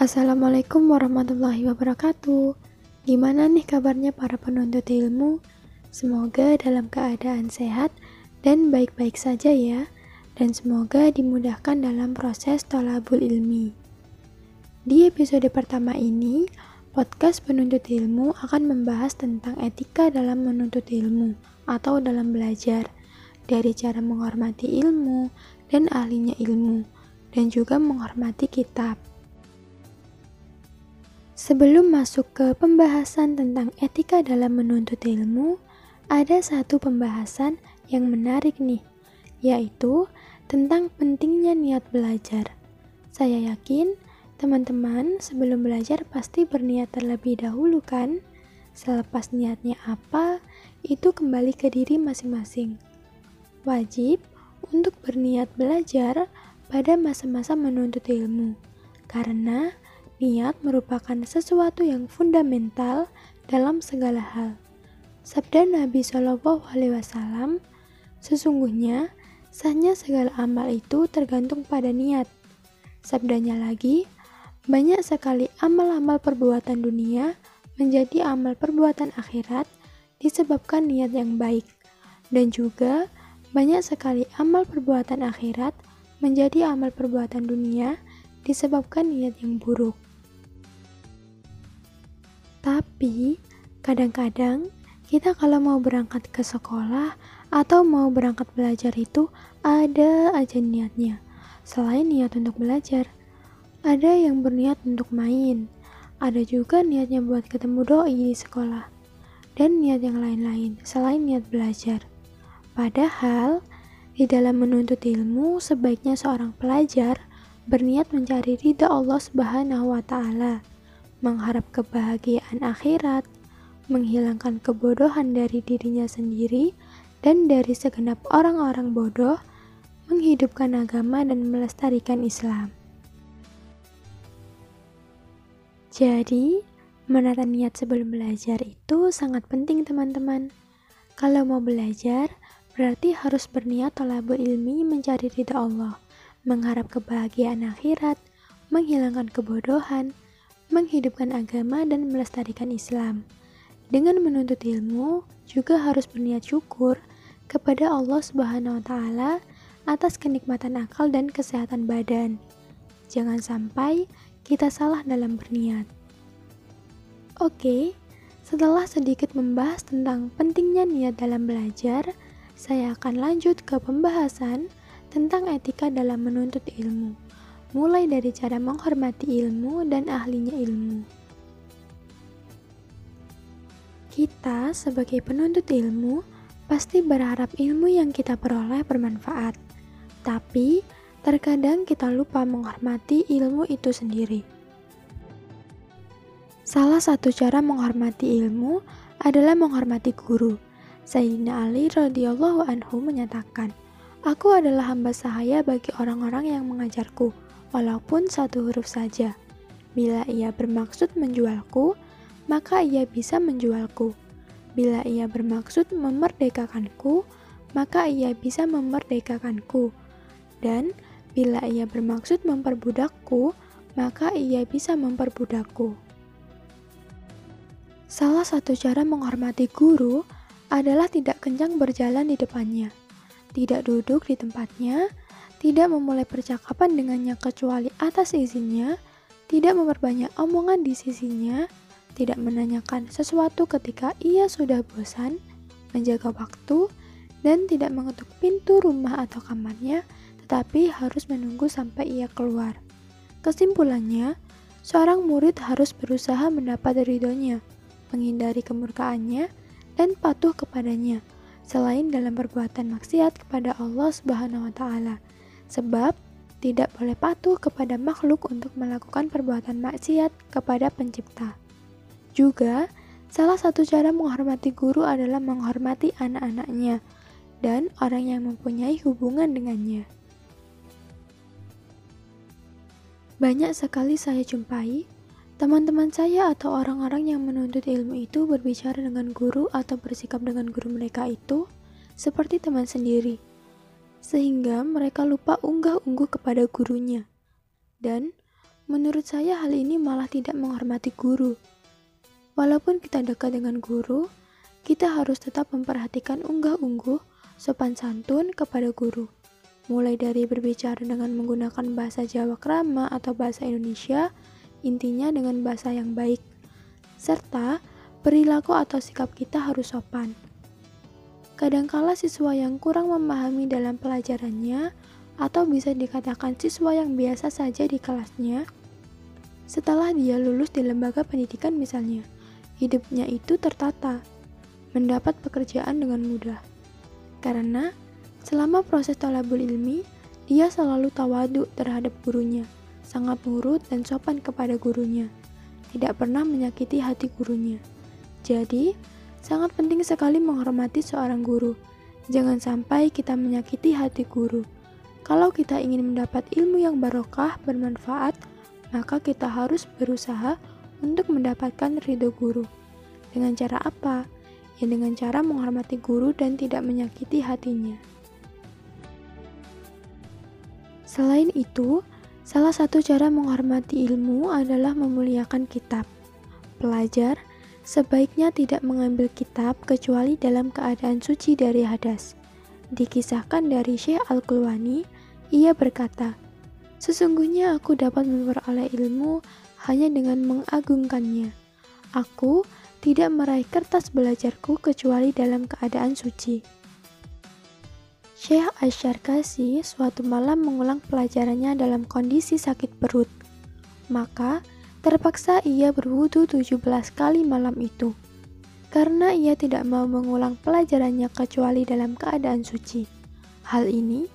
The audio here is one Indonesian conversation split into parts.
Assalamualaikum warahmatullahi wabarakatuh. Gimana nih kabarnya para penuntut ilmu? Semoga dalam keadaan sehat dan baik-baik saja ya, dan semoga dimudahkan dalam proses tolabul ilmi. Di episode pertama ini, podcast penuntut ilmu akan membahas tentang etika dalam menuntut ilmu atau dalam belajar, dari cara menghormati ilmu dan ahlinya ilmu, dan juga menghormati kitab. Sebelum masuk ke pembahasan tentang etika dalam menuntut ilmu, ada satu pembahasan yang menarik nih, yaitu tentang pentingnya niat belajar. Saya yakin teman-teman sebelum belajar pasti berniat terlebih dahulu kan? Selepas niatnya apa, itu kembali ke diri masing-masing. Wajib untuk berniat belajar pada masa-masa menuntut ilmu, karena niat merupakan sesuatu yang fundamental dalam segala hal. Sabda Nabi Shallallahu Alaihi Wasallam, sesungguhnya sahnya segala amal itu tergantung pada niat. Sabdanya lagi, banyak sekali amal-amal perbuatan dunia menjadi amal perbuatan akhirat disebabkan niat yang baik, dan juga banyak sekali amal perbuatan akhirat menjadi amal perbuatan dunia disebabkan niat yang buruk. Tapi, kadang-kadang kita kalau mau berangkat ke sekolah atau mau berangkat belajar itu ada aja niatnya. Selain niat untuk belajar, ada yang berniat untuk main. Ada juga niatnya buat ketemu doi di sekolah. Dan niat yang lain-lain selain niat belajar. Padahal, di dalam menuntut ilmu, sebaiknya seorang pelajar berniat mencari ridha Allah Subhanahu wa taala, mengharap kebahagiaan akhirat, menghilangkan kebodohan dari dirinya sendiri dan dari segenap orang-orang bodoh, menghidupkan agama dan melestarikan Islam. Jadi, menata niat sebelum belajar itu sangat penting teman-teman. Kalau mau belajar, berarti harus berniat tolabul ilmi mencari ridha Allah, mengharap kebahagiaan akhirat, menghilangkan kebodohan, menghidupkan agama dan melestarikan Islam. Dengan menuntut ilmu, juga harus berniat syukur kepada Allah Subhanahu wa taala atas kenikmatan akal dan kesehatan badan. Jangan sampai kita salah dalam berniat. Oke, setelah sedikit membahas tentang pentingnya niat dalam belajar, saya akan lanjut ke pembahasan tentang etika dalam menuntut ilmu, mulai dari cara menghormati ilmu dan ahlinya ilmu. Kita sebagai penuntut ilmu pasti berharap ilmu yang kita peroleh bermanfaat. Tapi, terkadang kita lupa menghormati ilmu itu sendiri. Salah satu cara menghormati ilmu adalah menghormati guru. Sayyidina Ali radhiyallahu anhu menyatakan, "Aku adalah hamba sahaya bagi orang-orang yang mengajarku, walaupun satu huruf saja. Bila ia bermaksud menjualku, maka ia bisa menjualku. Bila ia bermaksud memerdekakanku, maka ia bisa memerdekakanku. Dan bila ia bermaksud memperbudakku, maka ia bisa memperbudakku. Salah satu cara menghormati guru adalah tidak kencang berjalan di depannya, tidak duduk di tempatnya, tidak memulai percakapan dengannya kecuali atas izinnya, tidak memperbanyak omongan di sisinya, tidak menanyakan sesuatu ketika ia sudah bosan, menjaga waktu, dan tidak mengetuk pintu rumah atau kamarnya, tetapi harus menunggu sampai ia keluar. Kesimpulannya, seorang murid harus berusaha mendapat ridhonya, menghindari kemurkaannya, dan patuh kepadanya, selain dalam perbuatan maksiat kepada Allah Subhanahu wa Ta'ala, sebab tidak boleh patuh kepada makhluk untuk melakukan perbuatan maksiat kepada Pencipta. Juga, salah satu cara menghormati guru adalah menghormati anak-anaknya dan orang yang mempunyai hubungan dengannya. Banyak sekali saya jumpai teman-teman saya atau orang-orang yang menuntut ilmu itu berbicara dengan guru atau bersikap dengan guru mereka itu seperti teman sendiri, sehingga mereka lupa unggah-ungguh kepada gurunya. Dan menurut saya hal ini malah tidak menghormati guru. Walaupun kita dekat dengan guru, kita harus tetap memperhatikan unggah-ungguh sopan santun kepada guru. Mulai dari berbicara dengan menggunakan bahasa Jawa krama atau bahasa Indonesia, intinya dengan bahasa yang baik. Serta perilaku atau sikap kita harus sopan. Kadangkala siswa yang kurang memahami dalam pelajarannya atau bisa dikatakan siswa yang biasa saja di kelasnya, setelah dia lulus di lembaga pendidikan misalnya, hidupnya itu tertata, mendapat pekerjaan dengan mudah. Karena selama proses tolabul ilmi, dia selalu tawadu terhadap gurunya, sangat nurut dan sopan kepada gurunya, tidak pernah menyakiti hati gurunya. Jadi, Sangat penting sekali menghormati seorang guru. Jangan sampai kita menyakiti hati guru. Kalau kita ingin mendapat ilmu yang barokah, bermanfaat, maka kita harus berusaha untuk mendapatkan ridho guru. Dengan cara apa? Ya dengan cara menghormati guru dan tidak menyakiti hatinya. Selain itu, salah satu cara menghormati ilmu adalah memuliakan kitab. Pelajar Sebaiknya tidak mengambil kitab kecuali dalam keadaan suci dari hadas. Dikisahkan dari Syekh Al-Qulwani, ia berkata, Sesungguhnya aku dapat memperoleh ilmu hanya dengan mengagungkannya. Aku tidak meraih kertas belajarku kecuali dalam keadaan suci. Syekh Asyarkasi suatu malam mengulang pelajarannya dalam kondisi sakit perut. Maka, Terpaksa ia berwudu 17 kali malam itu, karena ia tidak mau mengulang pelajarannya kecuali dalam keadaan suci. Hal ini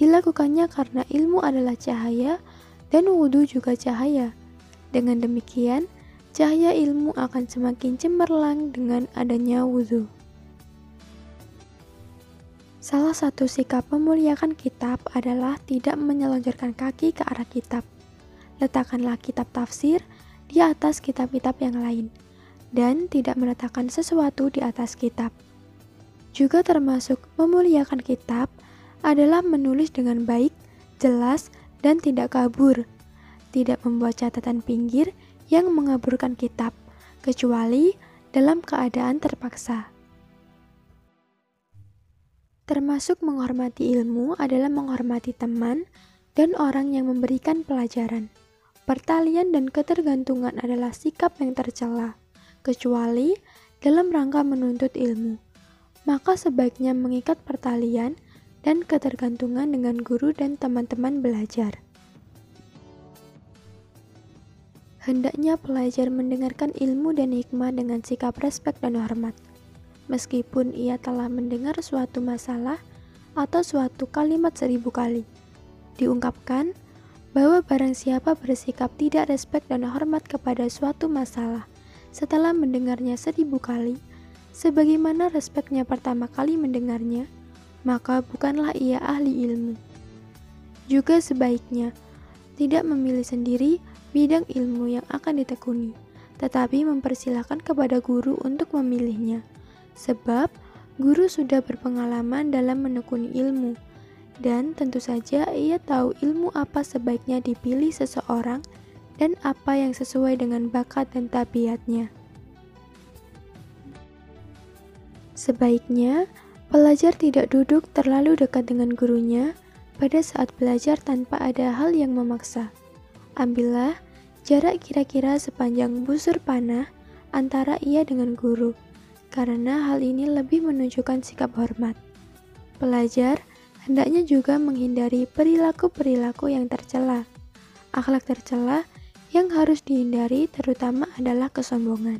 dilakukannya karena ilmu adalah cahaya dan wudhu juga cahaya. Dengan demikian, cahaya ilmu akan semakin cemerlang dengan adanya wudhu. Salah satu sikap memuliakan kitab adalah tidak menyelonjorkan kaki ke arah kitab letakkanlah kitab tafsir di atas kitab-kitab yang lain, dan tidak meletakkan sesuatu di atas kitab. Juga termasuk memuliakan kitab adalah menulis dengan baik, jelas, dan tidak kabur. Tidak membuat catatan pinggir yang mengaburkan kitab, kecuali dalam keadaan terpaksa. Termasuk menghormati ilmu adalah menghormati teman dan orang yang memberikan pelajaran. Pertalian dan ketergantungan adalah sikap yang tercela, kecuali dalam rangka menuntut ilmu. Maka sebaiknya mengikat pertalian dan ketergantungan dengan guru dan teman-teman belajar. Hendaknya pelajar mendengarkan ilmu dan hikmah dengan sikap respek dan hormat. Meskipun ia telah mendengar suatu masalah atau suatu kalimat seribu kali, diungkapkan bahwa barang siapa bersikap tidak respek dan hormat kepada suatu masalah setelah mendengarnya seribu kali, sebagaimana respeknya pertama kali mendengarnya, maka bukanlah ia ahli ilmu. Juga sebaiknya tidak memilih sendiri bidang ilmu yang akan ditekuni, tetapi mempersilahkan kepada guru untuk memilihnya, sebab guru sudah berpengalaman dalam menekuni ilmu dan tentu saja ia tahu ilmu apa sebaiknya dipilih seseorang dan apa yang sesuai dengan bakat dan tabiatnya. Sebaiknya, pelajar tidak duduk terlalu dekat dengan gurunya pada saat belajar tanpa ada hal yang memaksa. Ambillah jarak kira-kira sepanjang busur panah antara ia dengan guru, karena hal ini lebih menunjukkan sikap hormat. Pelajar hendaknya juga menghindari perilaku-perilaku yang tercela. Akhlak tercela yang harus dihindari terutama adalah kesombongan.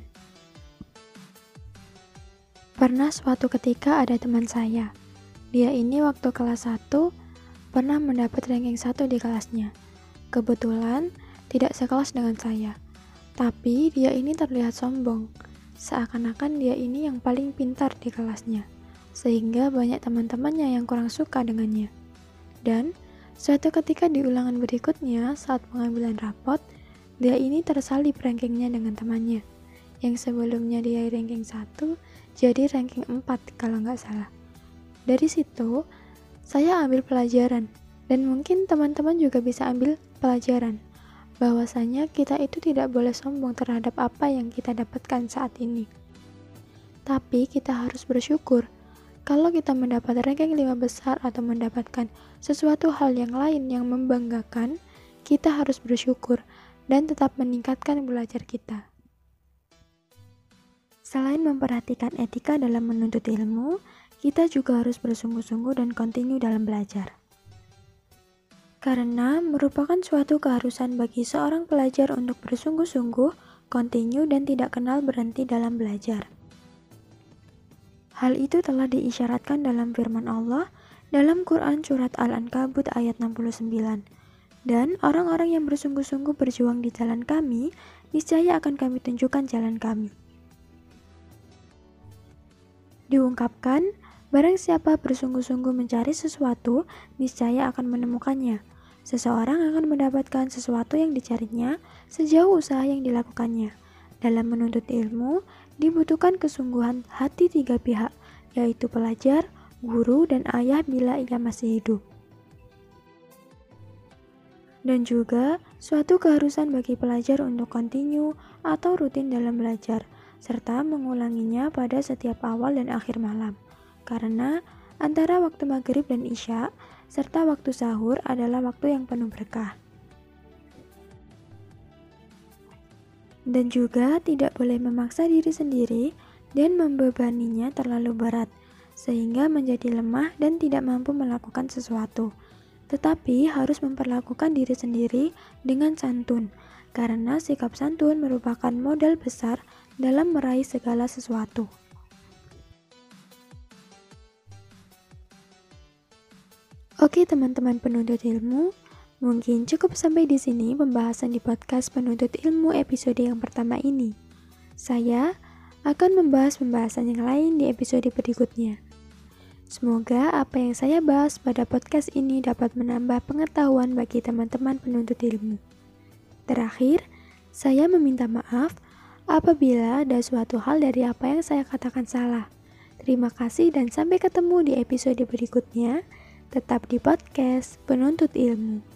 Pernah suatu ketika ada teman saya. Dia ini waktu kelas 1 pernah mendapat ranking 1 di kelasnya. Kebetulan tidak sekelas dengan saya. Tapi dia ini terlihat sombong. Seakan-akan dia ini yang paling pintar di kelasnya sehingga banyak teman-temannya yang kurang suka dengannya. Dan suatu ketika di ulangan berikutnya saat pengambilan rapot, dia ini tersalip rankingnya dengan temannya. Yang sebelumnya dia ranking 1, jadi ranking 4 kalau nggak salah. Dari situ, saya ambil pelajaran, dan mungkin teman-teman juga bisa ambil pelajaran bahwasanya kita itu tidak boleh sombong terhadap apa yang kita dapatkan saat ini. Tapi kita harus bersyukur kalau kita mendapat ranking 5 besar atau mendapatkan sesuatu hal yang lain yang membanggakan, kita harus bersyukur dan tetap meningkatkan belajar kita. Selain memperhatikan etika dalam menuntut ilmu, kita juga harus bersungguh-sungguh dan kontinu dalam belajar karena merupakan suatu keharusan bagi seorang pelajar untuk bersungguh-sungguh, kontinu, dan tidak kenal berhenti dalam belajar. Hal itu telah diisyaratkan dalam firman Allah dalam Quran Surat Al-Ankabut ayat 69. Dan orang-orang yang bersungguh-sungguh berjuang di jalan kami, niscaya akan kami tunjukkan jalan kami. Diungkapkan, barang siapa bersungguh-sungguh mencari sesuatu, niscaya akan menemukannya seseorang akan mendapatkan sesuatu yang dicarinya sejauh usaha yang dilakukannya. Dalam menuntut ilmu, dibutuhkan kesungguhan hati tiga pihak, yaitu pelajar, guru, dan ayah bila ia masih hidup. Dan juga suatu keharusan bagi pelajar untuk kontinu atau rutin dalam belajar, serta mengulanginya pada setiap awal dan akhir malam. Karena antara waktu maghrib dan isya, serta waktu sahur adalah waktu yang penuh berkah. Dan juga tidak boleh memaksa diri sendiri dan membebaninya terlalu berat, sehingga menjadi lemah dan tidak mampu melakukan sesuatu. Tetapi harus memperlakukan diri sendiri dengan santun, karena sikap santun merupakan modal besar dalam meraih segala sesuatu. Oke teman-teman penuntut ilmu, mungkin cukup sampai di sini pembahasan di podcast penuntut ilmu episode yang pertama ini. Saya akan membahas pembahasan yang lain di episode berikutnya. Semoga apa yang saya bahas pada podcast ini dapat menambah pengetahuan bagi teman-teman penuntut ilmu. Terakhir, saya meminta maaf apabila ada suatu hal dari apa yang saya katakan salah. Terima kasih dan sampai ketemu di episode berikutnya tetap di podcast Penuntut Ilmu.